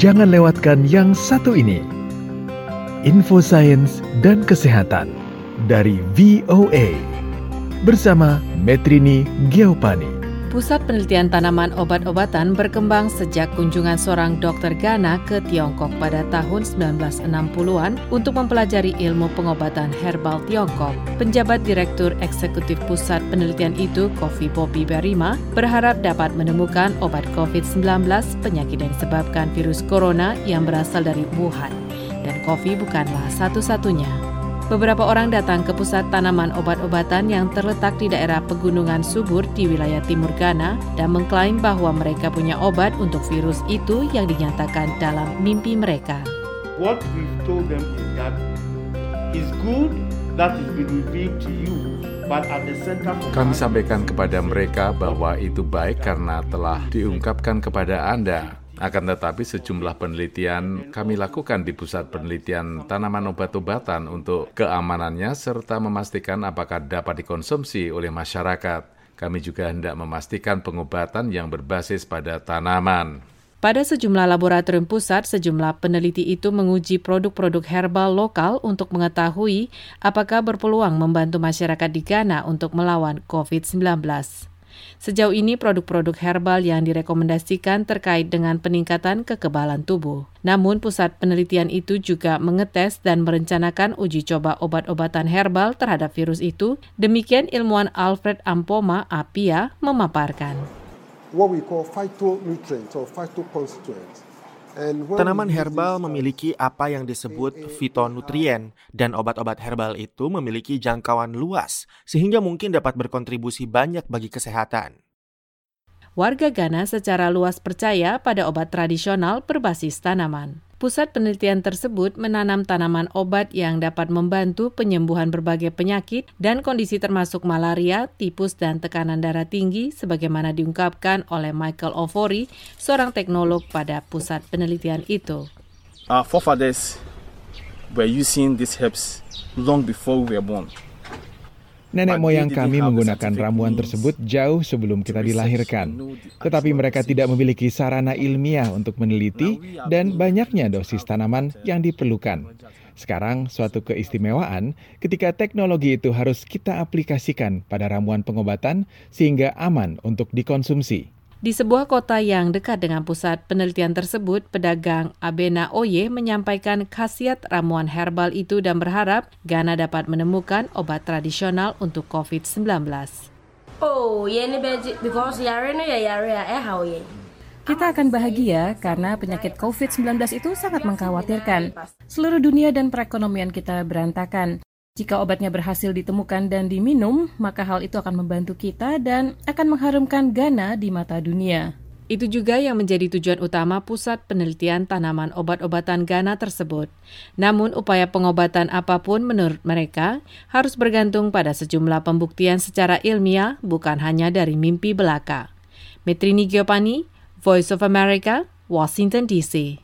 Jangan lewatkan yang satu ini. Info Sains dan Kesehatan dari VOA bersama Metrini Geopani. Pusat Penelitian Tanaman Obat-obatan berkembang sejak kunjungan seorang dokter Ghana ke Tiongkok pada tahun 1960-an untuk mempelajari ilmu pengobatan herbal Tiongkok. Penjabat Direktur Eksekutif Pusat Penelitian itu, Kofi Bobby Berima, berharap dapat menemukan obat COVID-19 penyakit yang disebabkan virus corona yang berasal dari Wuhan. Dan Kofi bukanlah satu-satunya. Beberapa orang datang ke pusat tanaman obat-obatan yang terletak di daerah pegunungan subur di wilayah timur Ghana dan mengklaim bahwa mereka punya obat untuk virus itu yang dinyatakan dalam mimpi mereka. What we've told them is that it's good that is been revealed to you kami sampaikan kepada mereka bahwa itu baik karena telah diungkapkan kepada Anda. Akan tetapi sejumlah penelitian kami lakukan di Pusat Penelitian Tanaman Obat-obatan untuk keamanannya serta memastikan apakah dapat dikonsumsi oleh masyarakat. Kami juga hendak memastikan pengobatan yang berbasis pada tanaman. Pada sejumlah laboratorium pusat, sejumlah peneliti itu menguji produk-produk herbal lokal untuk mengetahui apakah berpeluang membantu masyarakat di Ghana untuk melawan COVID-19. Sejauh ini produk-produk herbal yang direkomendasikan terkait dengan peningkatan kekebalan tubuh. Namun pusat penelitian itu juga mengetes dan merencanakan uji coba obat-obatan herbal terhadap virus itu. Demikian ilmuwan Alfred Ampoma Apia memaparkan. What we call phytonutrients or phytoconstituents Tanaman herbal memiliki apa yang disebut fitonutrien dan obat-obat herbal itu memiliki jangkauan luas sehingga mungkin dapat berkontribusi banyak bagi kesehatan. Warga Ghana secara luas percaya pada obat tradisional berbasis tanaman. Pusat penelitian tersebut menanam tanaman obat yang dapat membantu penyembuhan berbagai penyakit dan kondisi termasuk malaria, tipus, dan tekanan darah tinggi sebagaimana diungkapkan oleh Michael Ofori, seorang teknolog pada pusat penelitian itu. Our forefathers were using these herbs long before we were born. Nenek moyang kami menggunakan ramuan tersebut jauh sebelum kita dilahirkan, tetapi mereka tidak memiliki sarana ilmiah untuk meneliti dan banyaknya dosis tanaman yang diperlukan. Sekarang, suatu keistimewaan ketika teknologi itu harus kita aplikasikan pada ramuan pengobatan sehingga aman untuk dikonsumsi. Di sebuah kota yang dekat dengan pusat penelitian tersebut, pedagang Abena Oye menyampaikan khasiat ramuan herbal itu dan berharap Ghana dapat menemukan obat tradisional untuk COVID-19. Oh, ya ini because yare ya yare ya eh kita akan bahagia karena penyakit COVID-19 itu sangat mengkhawatirkan. Seluruh dunia dan perekonomian kita berantakan. Jika obatnya berhasil ditemukan dan diminum, maka hal itu akan membantu kita dan akan mengharumkan Ghana di mata dunia. Itu juga yang menjadi tujuan utama Pusat Penelitian Tanaman Obat-obatan Ghana tersebut. Namun upaya pengobatan apa pun menurut mereka harus bergantung pada sejumlah pembuktian secara ilmiah bukan hanya dari mimpi belaka. Metrini Giopani, Voice of America, Washington DC.